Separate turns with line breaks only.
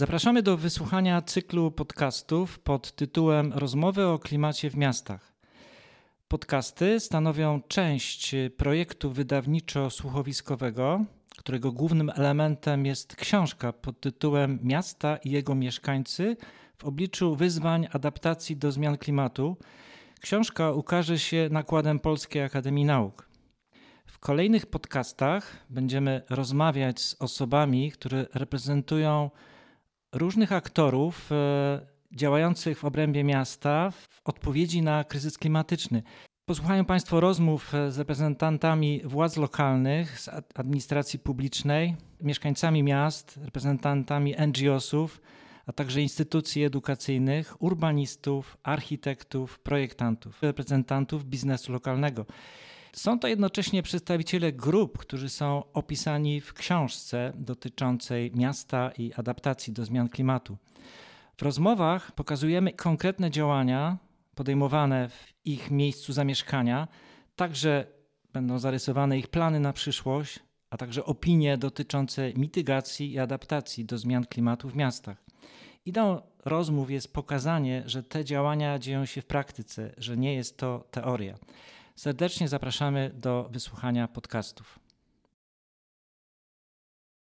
Zapraszamy do wysłuchania cyklu podcastów pod tytułem Rozmowy o klimacie w miastach. Podcasty stanowią część projektu wydawniczo-słuchowiskowego, którego głównym elementem jest książka pod tytułem Miasta i jego mieszkańcy w obliczu wyzwań adaptacji do zmian klimatu. Książka ukaże się nakładem Polskiej Akademii Nauk. W kolejnych podcastach będziemy rozmawiać z osobami, które reprezentują różnych aktorów e, działających w obrębie miasta w odpowiedzi na kryzys klimatyczny. Posłuchają Państwo rozmów z reprezentantami władz lokalnych, z administracji publicznej, mieszkańcami miast, reprezentantami NGO-sów, a także instytucji edukacyjnych, urbanistów, architektów, projektantów, reprezentantów biznesu lokalnego. Są to jednocześnie przedstawiciele grup, którzy są opisani w książce dotyczącej miasta i adaptacji do zmian klimatu. W rozmowach pokazujemy konkretne działania podejmowane w ich miejscu zamieszkania, także będą zarysowane ich plany na przyszłość, a także opinie dotyczące mitygacji i adaptacji do zmian klimatu w miastach. Ideą rozmów jest pokazanie, że te działania dzieją się w praktyce, że nie jest to teoria. Serdecznie zapraszamy do wysłuchania podcastów.